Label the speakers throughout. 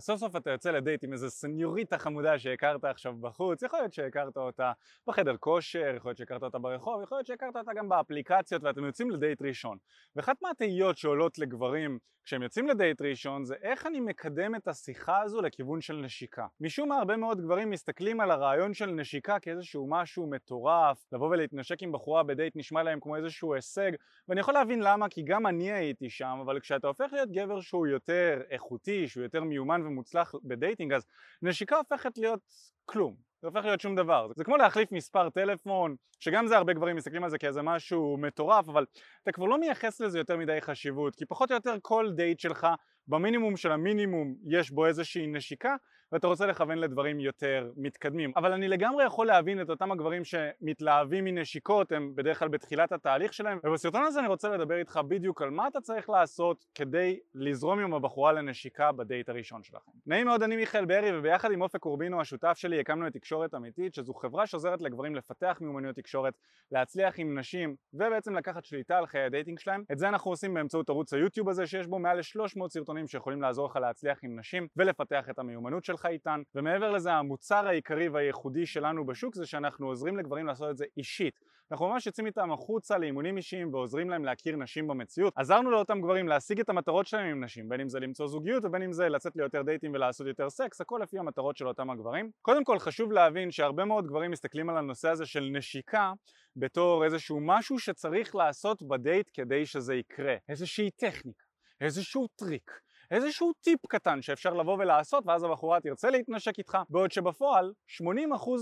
Speaker 1: אז סוף סוף אתה יוצא לדייט עם איזה סניוריטה חמודה שהכרת עכשיו בחוץ, יכול להיות שהכרת אותה בחדר כושר, יכול להיות שהכרת אותה ברחוב, יכול להיות שהכרת אותה גם באפליקציות ואתם יוצאים לדייט ראשון. ואחת מהתהיות שעולות לגברים כשהם יוצאים לדייט ראשון זה איך אני מקדם את השיחה הזו לכיוון של נשיקה. משום מה הרבה מאוד גברים מסתכלים על הרעיון של נשיקה כאיזשהו משהו מטורף, לבוא ולהתנשק עם בחורה בדייט נשמע להם כמו איזשהו הישג, ואני יכול להבין למה כי גם אני הייתי שם, אבל כשאתה הופך להיות גבר שהוא יותר איכותי, שהוא יותר מיומן ומוצלח ב dating אז נשיקה הופכת להיות כלום. זה הופך להיות שום דבר. זה כמו להחליף מספר טלפון, שגם זה הרבה גברים מסתכלים על זה כאיזה משהו מטורף, אבל אתה כבר לא מייחס לזה יותר מדי חשיבות, כי פחות או יותר כל דייט שלך, במינימום של המינימום, יש בו איזושהי נשיקה, ואתה רוצה לכוון לדברים יותר מתקדמים. אבל אני לגמרי יכול להבין את אותם הגברים שמתלהבים מנשיקות, הם בדרך כלל בתחילת התהליך שלהם, ובסרטון הזה אני רוצה לדבר איתך בדיוק על מה אתה צריך לעשות כדי לזרום עם הבחורה לנשיקה בדייט הראשון שלכם. נעים מאוד, אני מיכאל ברי, וביחד עם אופק קורבינו השותף שלי הקמנו את תקשורת אמיתית, שזו חברה שעוזרת לגברים לפתח מיומנויות תקשורת, להצליח עם נשים, ובעצם לקחת שליטה על חיי ה dating שלהם. את זה אנחנו עושים באמצעות ערוץ היוטיוב הזה, שיש בו מעל ל-300 סרטונים שיכולים לעזור לך להצליח עם נשים ולפתח את המיומנות שלך איתן ומעבר לזה המוצר העיקרי והייחודי שלנו בשוק זה שאנחנו עוזרים לגברים לעשות את זה אישית. אנחנו ממש יוצאים איתם החוצה לאימונים אישיים ועוזרים להם להכיר נשים במציאות. עזרנו לאותם גברים להשיג את המטרות שלהם עם נשים בין אם זה למצוא זוגיות ובין אם זה לצאת ליותר דייטים ולעשות יותר סקס הכל לפי המטרות של אותם הגברים. קודם כל חשוב להבין שהרבה מאוד גברים מסתכלים על הנושא הזה של נשיקה בתור איזשהו משהו שצריך לעשות בדייט כדי שזה יקרה. איזושהי טכניקה איזשהו טריק איזשהו טיפ קטן שאפשר לבוא ולעשות ואז הבחורה תרצה להתנשק איתך בעוד שבפועל 80%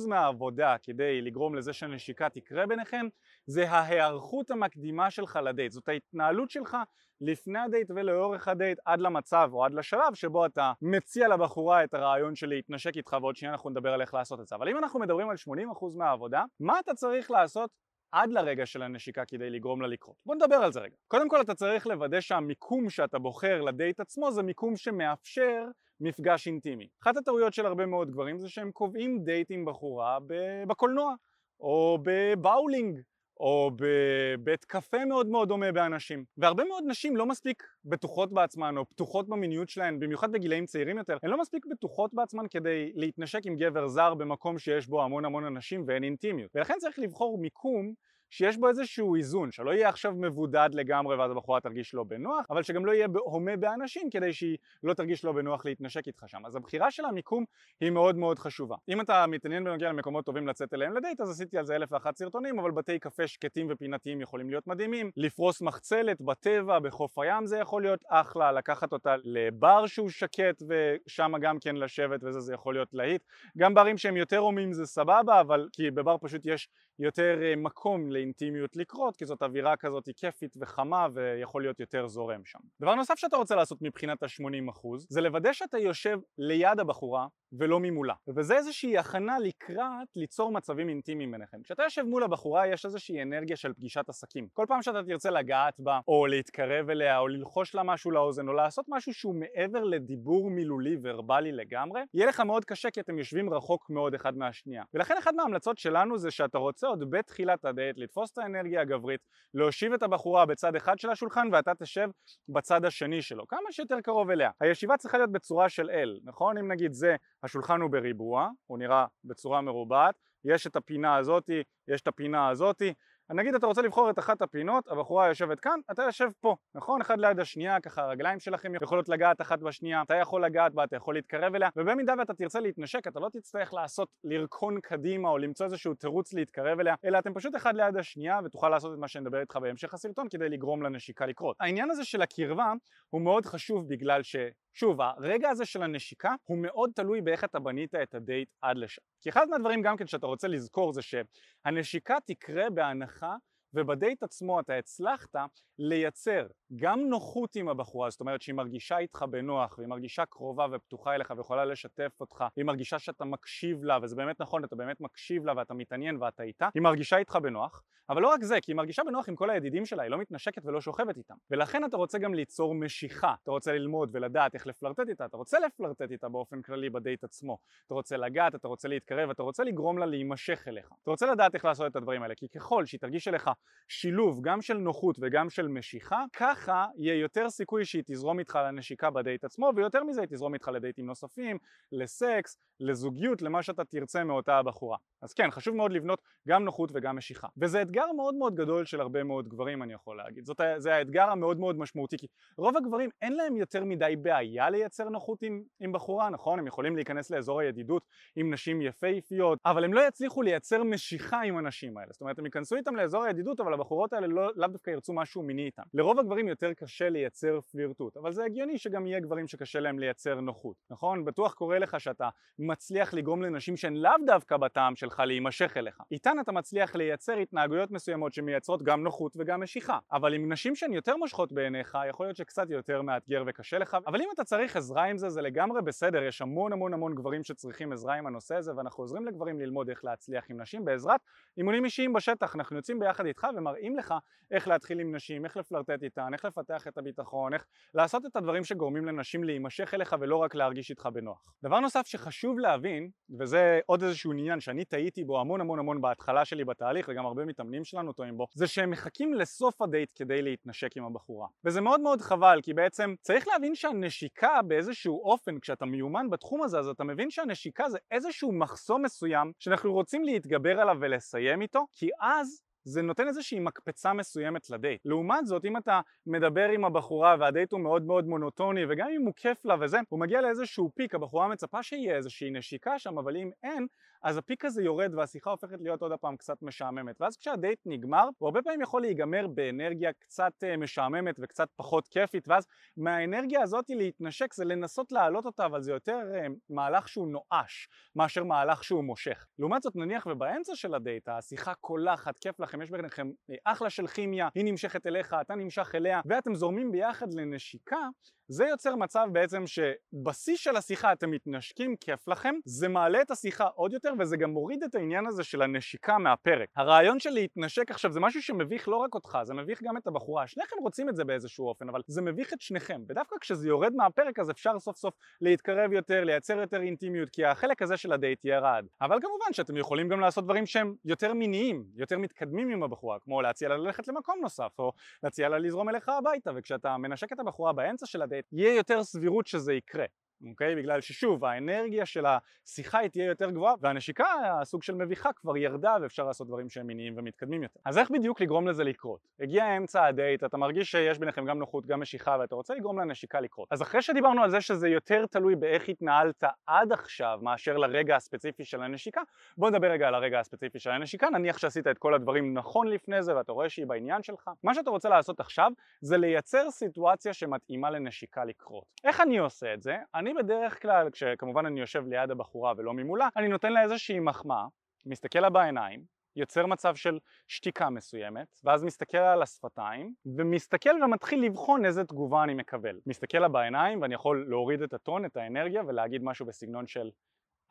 Speaker 1: מהעבודה כדי לגרום לזה שהנשיקה תקרה ביניכם זה ההיערכות המקדימה שלך לדייט. זאת ההתנהלות שלך לפני הדייט ולאורך הדייט עד למצב או עד לשלב שבו אתה מציע לבחורה את הרעיון של להתנשק איתך ועוד שנייה אנחנו נדבר על איך לעשות את זה. אבל אם אנחנו מדברים על 80% מהעבודה מה אתה צריך לעשות עד לרגע של הנשיקה כדי לגרום לה לקרות. בוא נדבר על זה רגע. קודם כל אתה צריך לוודא שהמיקום שאתה בוחר לדייט עצמו זה מיקום שמאפשר מפגש אינטימי. אחת הטעויות של הרבה מאוד גברים זה שהם קובעים דייט עם בחורה בקולנוע או בבאולינג או בבית קפה מאוד מאוד דומה באנשים. והרבה מאוד נשים לא מספיק בטוחות בעצמן או פתוחות במיניות שלהן, במיוחד בגילאים צעירים יותר, הן לא מספיק בטוחות בעצמן כדי להתנשק עם גבר זר במקום שיש בו המון המון אנשים ואין אינטימיות. ולכן צריך לבחור מיקום שיש בו איזשהו איזון, שלא יהיה עכשיו מבודד לגמרי ואז הבחורה תרגיש לא בנוח, אבל שגם לא יהיה הומה באנשים כדי שהיא לא תרגיש לא בנוח להתנשק איתך שם. אז הבחירה של המיקום היא מאוד מאוד חשובה. אם אתה מתעניין בנוגע למקומות טובים לצאת אליהם לדייט, אז עשיתי על זה אלף ואחת סרטונים, אבל בתי קפה שקטים ופינתיים יכולים להיות מדהימים. לפרוס מחצלת בטבע, בחוף הים זה יכול להיות אחלה, לקחת אותה לבר שהוא שקט ושם גם כן לשבת וזה זה יכול להיות להיט. גם ברים שהם יותר הומים זה סבבה, אבל כי בבר פשוט יש יותר אה, מקום לאינטימיות לקרות כי זאת אווירה כזאת כיפית וחמה ויכול להיות יותר זורם שם. דבר נוסף שאתה רוצה לעשות מבחינת ה-80% זה לוודא שאתה יושב ליד הבחורה ולא ממולה וזה איזושהי הכנה לקראת ליצור מצבים אינטימיים ביניכם. כשאתה יושב מול הבחורה יש איזושהי אנרגיה של פגישת עסקים. כל פעם שאתה תרצה לגעת בה או להתקרב אליה או ללחוש לה משהו לאוזן או לעשות משהו שהוא מעבר לדיבור מילולי ורבלי לגמרי יהיה לך מאוד קשה כי אתם יושבים רחוק מאוד אחד מהשנייה ולכן אחת מההמלצות שלנו זה שאתה רוצה עוד בתחילת הדייט לתפוס את האנרגיה הגברית, להושיב את הבחורה בצד אחד של השולחן ואתה תשב בצד השני שלו, כמה שיותר קרוב אליה. הישיבה צריכה להיות בצורה של אל, נכון? אם נגיד זה, השולחן הוא בריבוע, הוא נראה בצורה מרובעת, יש את הפינה הזאתי, יש את הפינה הזאתי, נגיד אתה רוצה לבחור את אחת הפינות, הבחורה יושבת כאן, אתה יושב פה, נכון? אחד ליד השנייה, ככה הרגליים שלכם יכולות לגעת אחת בשנייה, אתה יכול לגעת בה, אתה יכול להתקרב אליה, ובמידה ואתה תרצה להתנשק, אתה לא תצטרך לעשות לרקון קדימה או למצוא איזשהו תירוץ להתקרב אליה, אלא אתם פשוט אחד ליד השנייה ותוכל לעשות את מה שנדבר איתך בהמשך הסרטון כדי לגרום לנשיקה לקרות. העניין הזה של הקרבה הוא מאוד חשוב בגלל ש... שוב, הרגע הזה של הנשיקה הוא מאוד תלוי באיך אתה בנית את הדייט עד לשם. כי אחד מהדברים גם כן שאתה רוצה לזכור זה שהנשיקה תקרה בהנחה ובדייט עצמו אתה הצלחת לייצר גם נוחות עם הבחורה, זאת אומרת שהיא מרגישה איתך בנוח והיא מרגישה קרובה ופתוחה אליך ויכולה לשתף אותך, היא מרגישה שאתה מקשיב לה וזה באמת נכון, אתה באמת מקשיב לה ואתה מתעניין ואתה איתה, היא מרגישה איתך בנוח, אבל לא רק זה, כי היא מרגישה בנוח עם כל הידידים שלה, היא לא מתנשקת ולא שוכבת איתם, ולכן אתה רוצה גם ליצור משיכה, אתה רוצה ללמוד ולדעת איך לפלרטט איתה, אתה רוצה לפלרטט איתה באופן כללי בדייט עצמו, אתה רוצה לגעת, אתה רוצה להתקרב, אתה רוצה לגרום לה להימשך אליך, אתה רוצה לדעת איך לעשות את הדברים האלה, כי ככל שהיא תרגיש אליך שילוב גם של נוחות וגם של משיכה, ככה יהיה יותר סיכוי שהיא תזרום איתך לנשיקה בדייט עצמו ויותר מזה היא תזרום איתך לדייטים נוספים, לסקס, לזוגיות, למה שאתה תרצה מאותה הבחורה. אז כן, חשוב מאוד לבנות גם נוחות וגם משיכה. וזה אתגר מאוד מאוד גדול של הרבה מאוד גברים אני יכול להגיד. זאת, זה האתגר המאוד מאוד משמעותי כי רוב הגברים אין להם יותר מדי בעיה לייצר נוחות עם, עם בחורה, נכון? הם יכולים להיכנס לאזור הידידות עם נשים יפהפיות, אבל הם לא יצליחו לייצר משיכה עם הנשים האלה. זאת אומרת, הם ייכנסו איתם לאזור הידידות אבל הבחורות האלה לא, לאו דווקא ירצו משהו מיני איתם. לרוב הגברים יותר קשה לייצר פלירטוט, אבל זה הגיוני שגם יהיה גברים שקשה להם לייצר נוחות, נכון? בטוח קורה לך שאתה מצליח לגרום לנשים שהן לאו דווקא בטעם שלך להימשך אליך. איתן אתה מצליח לייצר התנהגויות מסוימות שמייצרות גם נוחות וגם משיכה. אבל עם נשים שהן יותר מושכות בעיניך, יכול להיות שקצת יותר מאתגר וקשה לך. אבל אם אתה צריך עזרה עם זה, זה לגמרי בסדר, יש המון המון המון גברים שצריכים עזרה עם הנושא הזה, ואנחנו עוזרים לגברים ללמוד איך להצליח עם נשים בעזרת אימונים אישיים בשטח. אנחנו יוצאים ביחד איתך ומראים לך איך להתחיל עם נשים, איך לפלרטט איתן, איך לפתח את הביטחון, איך לעשות את הדברים שגורמים לנשים להימשך אליך ולא רק להרגיש איתך בנוח. דבר נוסף שחשוב להבין, וזה עוד איזשהו עניין שאני טעיתי בו המון המון המון בהתחלה שלי בתהליך וגם הרבה מתאמנים שלנו טועים בו, זה שהם מחכים לסוף הדייט כדי להתנשק עם הבחורה. וזה מאוד מאוד חבל כי בעצם צריך להבין שהנשיקה באיזשהו אופן כשאתה מיומן בתחום הזה אז אתה מבין שהנשיקה זה איזשהו מחסום מסוים שאנחנו רוצים להתגבר עליו ולסיים איתו כי אז זה נותן איזושהי מקפצה מסוימת לדייט. לעומת זאת, אם אתה מדבר עם הבחורה והדייט הוא מאוד מאוד מונוטוני וגם אם הוא כיף לה וזה, הוא מגיע לאיזשהו פיק, הבחורה מצפה שיהיה איזושהי נשיקה שם, אבל אם אין, אז הפיק הזה יורד והשיחה הופכת להיות עוד הפעם קצת משעממת. ואז כשהדייט נגמר, הוא הרבה פעמים יכול להיגמר באנרגיה קצת אה, משעממת וקצת פחות כיפית, ואז מהאנרגיה הזאת להתנשק זה לנסות להעלות אותה, אבל זה יותר אה, מהלך שהוא נואש, מאשר מהלך שהוא מושך. לעומת זאת, נניח ובאמצע של הדייט, השיחה קולחת, כיף לכם, יש ביניכם אה, אחלה של כימיה, היא נמשכת אליך, אתה נמשך אליה, ואתם זורמים ביחד לנשיקה, זה יוצר מצב בעצם שבשיא של השיחה אתם מתנשקים, כיף לכם, זה מעלה את השיחה עוד יותר וזה גם מוריד את העניין הזה של הנשיקה מהפרק. הרעיון של להתנשק עכשיו זה משהו שמביך לא רק אותך, זה מביך גם את הבחורה, שניכם רוצים את זה באיזשהו אופן, אבל זה מביך את שניכם, ודווקא כשזה יורד מהפרק אז אפשר סוף סוף להתקרב יותר, לייצר יותר אינטימיות, כי החלק הזה של הדייט ירד. אבל כמובן שאתם יכולים גם לעשות דברים שהם יותר מיניים, יותר מתקדמים עם הבחורה, כמו להציע לה ללכת למקום נוסף, או להציע לה לזרום אליך הביתה, וכשאתה מנשק את הבחורה באמצע של הדייט, יהיה יותר סבירות שזה יקרה. אוקיי? בגלל ששוב האנרגיה של השיחה היא תהיה יותר גבוהה והנשיקה הסוג של מביכה כבר ירדה ואפשר לעשות דברים שהם מיניים ומתקדמים יותר. אז איך בדיוק לגרום לזה לקרות? הגיע אמצע הדייט, אתה מרגיש שיש ביניכם גם נוחות גם משיכה ואתה רוצה לגרום לנשיקה לקרות. אז אחרי שדיברנו על זה שזה יותר תלוי באיך התנהלת עד עכשיו מאשר לרגע הספציפי של הנשיקה, בוא נדבר רגע על הרגע הספציפי של הנשיקה, נניח שעשית את כל הדברים נכון לפני זה ואתה רואה שהיא בעניין שלך. מה שאתה רוצה לעשות עכשיו זה לייצר סיטואציה שמתאימה לנשיקה לקרות. איך אני עושה את זה? אני אני בדרך כלל, כשכמובן אני יושב ליד הבחורה ולא ממולה, אני נותן לה איזושהי מחמאה, מסתכל לה בעיניים, יוצר מצב של שתיקה מסוימת, ואז מסתכל על השפתיים, ומסתכל ומתחיל לבחון איזה תגובה אני מקבל. מסתכל לה בעיניים ואני יכול להוריד את הטון, את האנרגיה, ולהגיד משהו בסגנון של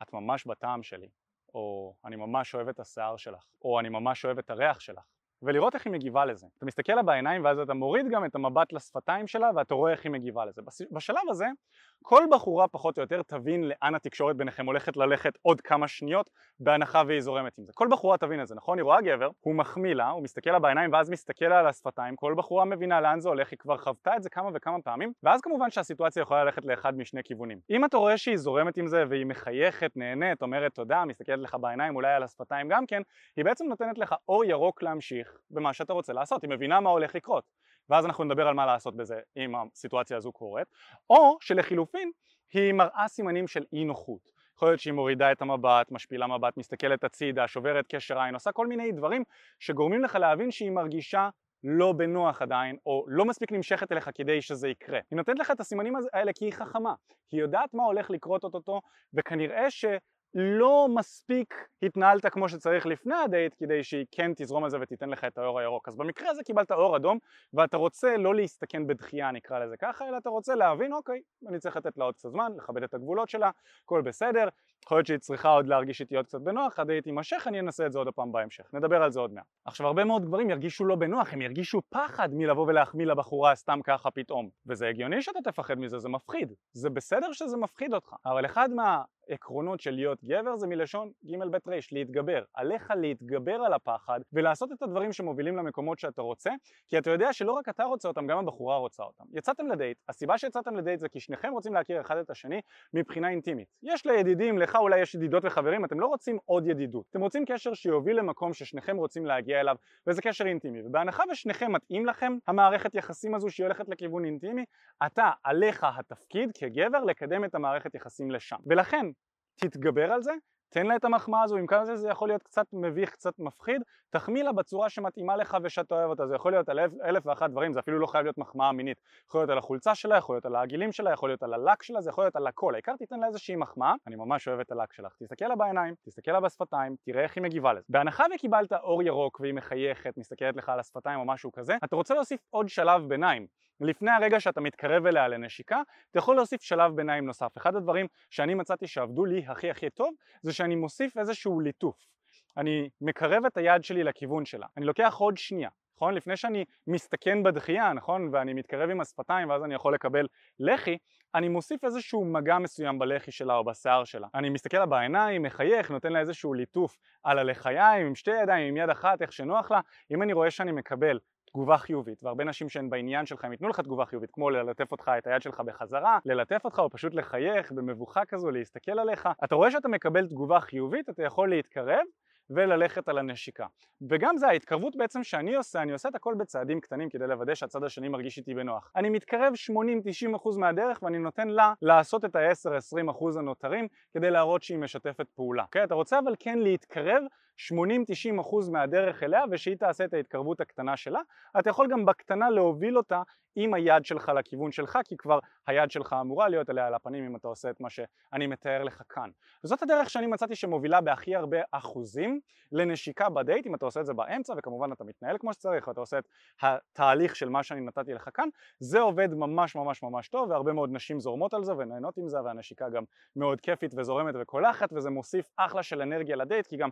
Speaker 1: את ממש בטעם שלי, או אני ממש אוהב את השיער שלך, או אני ממש אוהב את הריח שלך. ולראות איך היא מגיבה לזה. אתה מסתכל לה בעיניים ואז אתה מוריד גם את המבט לשפתיים שלה ואתה רואה איך היא מגיבה לזה. בשלב הזה כל בחורה פחות או יותר תבין לאן התקשורת ביניכם הולכת ללכת עוד כמה שניות בהנחה והיא זורמת עם זה. כל בחורה תבין את זה, נכון? היא רואה גבר, הוא מחמיא לה, הוא מסתכל לה בעיניים ואז מסתכל לה על השפתיים, כל בחורה מבינה לאן זה הולך, היא כבר חוותה את זה כמה וכמה פעמים ואז כמובן שהסיטואציה יכולה ללכת לאחד משני כיוונים. אם אתה רואה שהיא זורמת עם זה והיא מחייכת, נהנית, אומרת תודה, מסתכלת לך בעיניים, אולי על השפתיים גם כן, היא בעצם נותנת לך אור ירוק להמשיך במה שאתה רוצה לעשות, היא מבינה מה הולך לקרות. ואז אנחנו נדבר על מה לעשות בזה אם הסיטואציה הזו קורית, או שלחילופין היא מראה סימנים של אי נוחות. יכול להיות שהיא מורידה את המבט, משפילה מבט, מסתכלת הצידה, שוברת קשר עין, עושה כל מיני דברים שגורמים לך להבין שהיא מרגישה לא בנוח עדיין, או לא מספיק נמשכת אליך כדי שזה יקרה. היא נותנת לך את הסימנים האלה כי היא חכמה, היא יודעת מה הולך לקרות אותו, וכנראה ש... לא מספיק התנהלת כמו שצריך לפני הדייט כדי שהיא כן תזרום על זה ותיתן לך את האור הירוק. אז במקרה הזה קיבלת אור אדום ואתה רוצה לא להסתכן בדחייה נקרא לזה ככה אלא אתה רוצה להבין אוקיי אני צריך לתת לה עוד קצת זמן לכבד את הגבולות שלה הכל בסדר יכול להיות שהיא צריכה עוד להרגיש איתי עוד קצת בנוח הדייט יימשך אני אנסה את זה עוד הפעם בהמשך נדבר על זה עוד מעט. עכשיו הרבה מאוד גברים ירגישו לא בנוח הם ירגישו פחד מלבוא ולהחמיא לבחורה סתם ככה פתאום. וזה הגיוני שאתה תפחד מזה זה מפחיד. זה בסדר שזה מפחיד אותך אבל אחד מה העקרונות של להיות גבר זה מלשון ג' ב' ר', להתגבר. עליך להתגבר על הפחד ולעשות את הדברים שמובילים למקומות שאתה רוצה, כי אתה יודע שלא רק אתה רוצה אותם, גם הבחורה רוצה אותם. יצאתם לדייט, הסיבה שיצאתם לדייט זה כי שניכם רוצים להכיר אחד את השני מבחינה אינטימית. יש לידידים, לך אולי יש ידידות וחברים, אתם לא רוצים עוד ידידות. אתם רוצים קשר שיוביל למקום ששניכם רוצים להגיע אליו, וזה קשר אינטימי. ובהנחה ושניכם מתאים לכם המערכת יחסים הזו שהיא הולכת לכיוון אינטימי, אתה, עליך התפקיד כגבר לקדם את המערכת יחסים לשם. ולכן, תתגבר על זה, תן לה את המחמאה הזו, עם כמה זה זה יכול להיות קצת מביך, קצת מפחיד, תחמיא לה בצורה שמתאימה לך ושאתה אוהב אותה, זה יכול להיות על אלף ואחת דברים, זה אפילו לא חייב להיות מחמאה מינית, יכול להיות על החולצה שלה, יכול להיות על העגילים שלה, יכול להיות על הלק שלה, זה יכול להיות על הכל, העיקר תיתן לה איזושהי מחמאה, אני ממש אוהב את הלק שלך, תסתכל לה בעיניים, תסתכל לה בשפתיים, תראה איך היא מגיבה לזה. בהנחה וקיבלת אור ירוק והיא מחייכת, מסתכלת לך על השפתיים או משהו כזה, אתה רוצה להוסיף עוד שלב ביניים, לפני הרגע שאתה מתקרב אליה לנשיקה, אתה יכול להוסיף שלב ביניים נוסף. אחד הדברים שאני מצאתי שעבדו לי הכי הכי טוב, זה שאני מוסיף איזשהו ליטוף. אני מקרב את היד שלי לכיוון שלה. אני לוקח עוד שנייה, נכון? לפני שאני מסתכן בדחייה, נכון? ואני מתקרב עם השפתיים ואז אני יכול לקבל לחי, אני מוסיף איזשהו מגע מסוים בלחי שלה או בשיער שלה. אני מסתכל לה בעיניים, מחייך, נותן לה איזשהו ליטוף על הלחיים, עם שתי ידיים, עם יד אחת, איך שנוח לה. אם אני רואה שאני מקבל תגובה חיובית, והרבה נשים שהן בעניין שלך הם ייתנו לך תגובה חיובית, כמו ללטף אותך את היד שלך בחזרה, ללטף אותך או פשוט לחייך במבוכה כזו, להסתכל עליך. אתה רואה שאתה מקבל תגובה חיובית, אתה יכול להתקרב וללכת על הנשיקה. וגם זה ההתקרבות בעצם שאני עושה, אני עושה את הכל בצעדים קטנים כדי לוודא שהצד השני מרגיש איתי בנוח. אני מתקרב 80-90% מהדרך ואני נותן לה לעשות את ה-10-20% הנותרים כדי להראות שהיא משתפת פעולה. אוקיי? Okay? אתה רוצה אבל כן להתקרב 80-90% מהדרך אליה ושהיא תעשה את ההתקרבות הקטנה שלה, אתה יכול גם בקטנה להוביל אותה עם היד שלך לכיוון שלך כי כבר היד שלך אמורה להיות עליה על הפנים אם אתה עושה את מה שאני מתאר לך כאן. וזאת הדרך שאני מצאתי שמובילה בהכי הרבה אחוזים לנשיקה בדייט אם אתה עושה את זה באמצע וכמובן אתה מתנהל כמו שצריך ואתה עושה את התהליך של מה שאני נתתי לך כאן זה עובד ממש ממש ממש טוב והרבה מאוד נשים זורמות על זה ונהנות עם זה והנשיקה גם מאוד כיפית וזורמת וקולחת וזה מוסיף אחלה של אנרגיה לדייט כי גם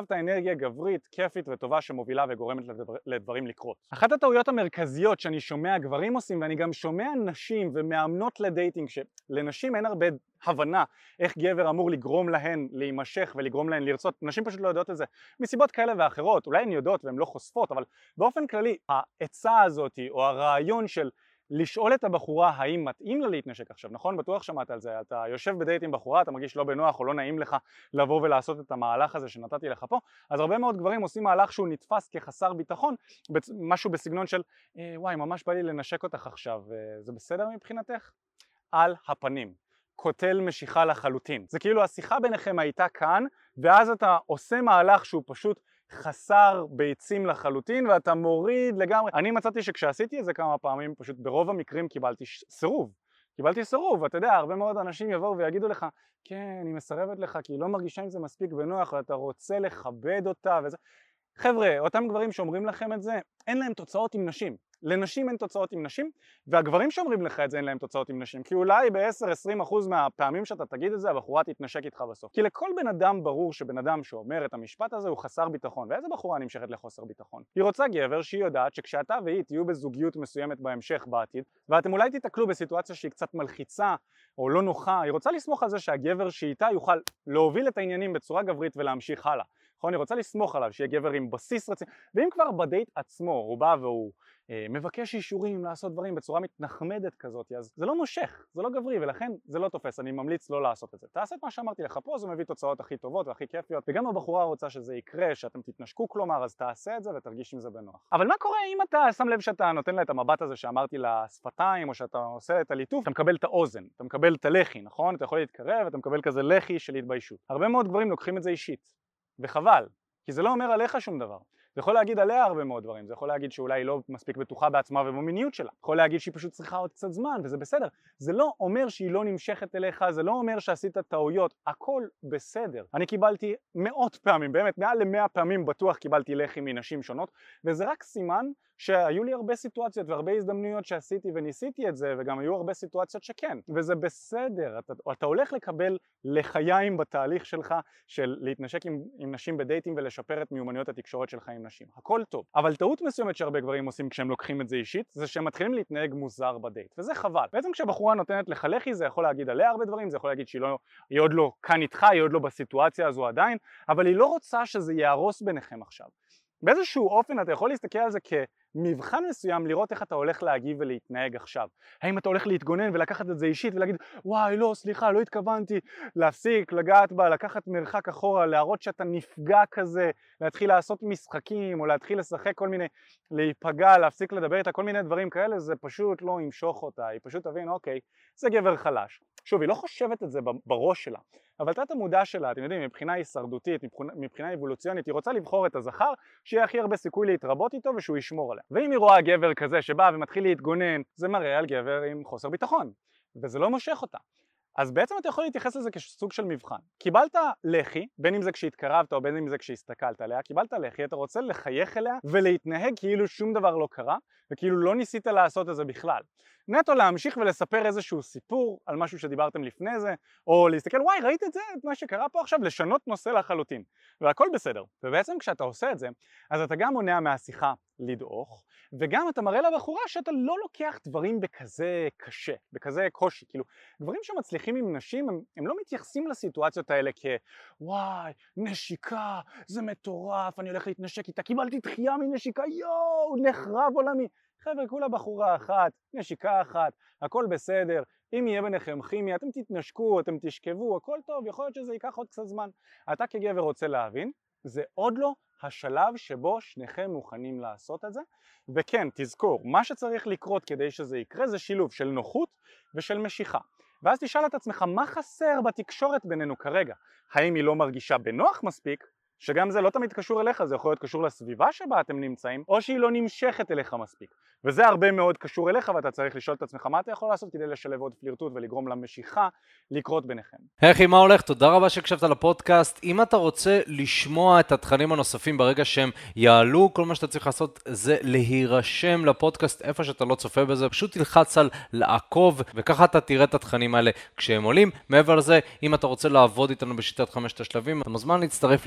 Speaker 1: הצבת אנרגיה גברית, כיפית וטובה שמובילה וגורמת לדבר, לדברים לקרות. אחת הטעויות המרכזיות שאני שומע גברים עושים ואני גם שומע נשים ומאמנות לדייטינג שלנשים אין הרבה הבנה איך גבר אמור לגרום להן להימשך ולגרום להן לרצות, נשים פשוט לא יודעות את זה מסיבות כאלה ואחרות, אולי הן יודעות והן לא חושפות אבל באופן כללי העצה הזאת או הרעיון של לשאול את הבחורה האם מתאים לה להתנשק עכשיו, נכון? בטוח שמעת על זה, אתה יושב בדייט עם בחורה, אתה מרגיש לא בנוח או לא נעים לך לבוא ולעשות את המהלך הזה שנתתי לך פה, אז הרבה מאוד גברים עושים מהלך שהוא נתפס כחסר ביטחון, משהו בסגנון של אה, וואי ממש בא לי לנשק אותך עכשיו, אה, זה בסדר מבחינתך? על הפנים. קוטל משיכה לחלוטין. זה כאילו השיחה ביניכם הייתה כאן, ואז אתה עושה מהלך שהוא פשוט חסר ביצים לחלוטין ואתה מוריד לגמרי. אני מצאתי שכשעשיתי את זה כמה פעמים, פשוט ברוב המקרים קיבלתי סירוב. קיבלתי סירוב, ואתה יודע, הרבה מאוד אנשים יבואו ויגידו לך, כן, אני מסרבת לך כי היא לא מרגישה עם זה מספיק בנוח ואתה רוצה לכבד אותה וזה. חבר'ה, אותם גברים שאומרים לכם את זה, אין להם תוצאות עם נשים. לנשים אין תוצאות עם נשים, והגברים שאומרים לך את זה אין להם תוצאות עם נשים, כי אולי ב-10-20% מהפעמים שאתה תגיד את זה הבחורה תתנשק איתך בסוף. כי לכל בן אדם ברור שבן אדם שאומר את המשפט הזה הוא חסר ביטחון, ואיזה בחורה נמשכת לחוסר ביטחון? היא רוצה גבר שהיא יודעת שכשאתה והיא תהיו בזוגיות מסוימת בהמשך בעתיד, ואתם אולי תיתקלו בסיטואציה שהיא קצת מלחיצה או לא נוחה, היא רוצה לסמוך על זה שהגבר שאיתה יוכל להוביל את העניינים בצורה גברית ולהמשיך הלאה. נכון? היא רוצה לסמוך עליו, שיהיה גבר עם בסיס רציני, ואם כבר בדייט עצמו הוא בא והוא מבקש אישורים לעשות דברים בצורה מתנחמדת כזאת, אז זה לא מושך, זה לא גברי, ולכן זה לא תופס, אני ממליץ לא לעשות את זה. תעשה את מה שאמרתי לך פה, זה מביא תוצאות הכי טובות והכי כיפיות, וגם הבחורה רוצה שזה יקרה, שאתם תתנשקו כלומר, אז תעשה את זה ותרגיש עם זה בנוח. אבל מה קורה אם אתה שם לב שאתה נותן לה את המבט הזה שאמרתי לשפתיים, או שאתה עושה את הליטוף, אתה מקבל את האוזן, אתה מקבל את הלחי, נכון? אתה יכול להתקרב, אתה מקבל כזה לחי של התביישות. הרבה מאוד גברים לוקחים את זה אישית, וחבל, כי זה לא אומר עליך שום דבר. זה יכול להגיד עליה הרבה מאוד דברים, זה יכול להגיד שאולי היא לא מספיק בטוחה בעצמה ובמיניות שלה, יכול להגיד שהיא פשוט צריכה עוד קצת זמן וזה בסדר, זה לא אומר שהיא לא נמשכת אליך, זה לא אומר שעשית טעויות, הכל בסדר. אני קיבלתי מאות פעמים, באמת מעל למאה פעמים בטוח קיבלתי לחי מנשים שונות וזה רק סימן שהיו לי הרבה סיטואציות והרבה הזדמנויות שעשיתי וניסיתי את זה וגם היו הרבה סיטואציות שכן. וזה בסדר, אתה, אתה הולך לקבל לחיים בתהליך שלך של להתנשק עם, עם נשים בדייטים ולשפר את מיומנויות התקשורת שלך עם נשים, הכל טוב. אבל טעות מסוימת שהרבה גברים עושים כשהם לוקחים את זה אישית זה שהם מתחילים להתנהג מוזר בדייט. וזה חבל. בעצם כשבחורה נותנת לך לחי זה יכול להגיד עליה הרבה דברים זה יכול להגיד שהיא לא, עוד לא כאן איתך, היא עוד לא בסיטואציה הזו עדיין אבל היא לא רוצה שזה יהרוס ביניכם עכשיו. באיזשהו אופן אתה יכול להסתכל על זה כמבחן מסוים לראות איך אתה הולך להגיב ולהתנהג עכשיו. האם אתה הולך להתגונן ולקחת את זה אישית ולהגיד וואי לא סליחה לא התכוונתי להפסיק לגעת בה לקחת מרחק אחורה להראות שאתה נפגע כזה להתחיל לעשות משחקים או להתחיל לשחק כל מיני להיפגע להפסיק לדבר איתה כל מיני דברים כאלה זה פשוט לא ימשוך אותה היא פשוט תבין אוקיי זה גבר חלש שוב, היא לא חושבת את זה בראש שלה, אבל תת המודע שלה, אתם יודעים, מבחינה הישרדותית, מבחינה, מבחינה אבולוציונית, היא רוצה לבחור את הזכר שיהיה הכי הרבה סיכוי להתרבות איתו ושהוא ישמור עליה. ואם היא רואה גבר כזה שבא ומתחיל להתגונן, זה מראה על גבר עם חוסר ביטחון, וזה לא מושך אותה. אז בעצם אתה יכול להתייחס לזה כסוג של מבחן. קיבלת לחי, בין אם זה כשהתקרבת או בין אם זה כשהסתכלת עליה, קיבלת לחי, אתה רוצה לחייך אליה ולהתנהג כאילו שום דבר לא קרה וכאילו לא ניסית לעשות את זה בכלל. נטו להמשיך ולספר איזשהו סיפור על משהו שדיברתם לפני זה, או להסתכל וואי ראית את זה, את מה שקרה פה עכשיו, לשנות נושא לחלוטין, והכל בסדר. ובעצם כשאתה עושה את זה, אז אתה גם מונע מהשיחה לדעוך, וגם אתה מראה לבחורה שאתה לא לוקח דברים בכזה קשה, בכזה קושי, כאילו גברים שמצליחים עם נשים הם, הם לא מתייחסים לסיטואציות האלה כוואי נשיקה זה מטורף אני הולך להתנשק איתה קיבלתי דחייה מנשיקה יואו נחרב עולמי חבר'ה כולה בחורה אחת, נשיקה אחת, הכל בסדר, אם יהיה ביניכם כימיה אתם תתנשקו, אתם תשכבו, הכל טוב, יכול להיות שזה ייקח עוד קצת זמן. אתה כגבר רוצה להבין, זה עוד לא השלב שבו שניכם מוכנים לעשות את זה, וכן, תזכור, מה שצריך לקרות כדי שזה יקרה זה שילוב של נוחות ושל משיכה. ואז תשאל את עצמך מה חסר בתקשורת בינינו כרגע, האם היא לא מרגישה בנוח מספיק שגם זה לא תמיד קשור אליך, זה יכול להיות קשור לסביבה שבה אתם נמצאים, או שהיא לא נמשכת אליך מספיק. וזה הרבה מאוד קשור אליך ואתה צריך לשאול את עצמך מה אתה יכול לעשות כדי לשלב עוד פלירטוט ולגרום למשיכה לקרות ביניכם.
Speaker 2: היי מה הולך? תודה רבה שהקשבת לפודקאסט. אם אתה רוצה לשמוע את התכנים הנוספים ברגע שהם יעלו, כל מה שאתה צריך לעשות זה להירשם לפודקאסט איפה שאתה לא צופה בזה, פשוט תלחץ על לעקוב וככה אתה תראה את התכנים האלה כשהם עולים. מעבר לזה, אם אתה רוצה לעבוד איתנו בשיטת חמשת השלבים, אתה מוזמן להצטרף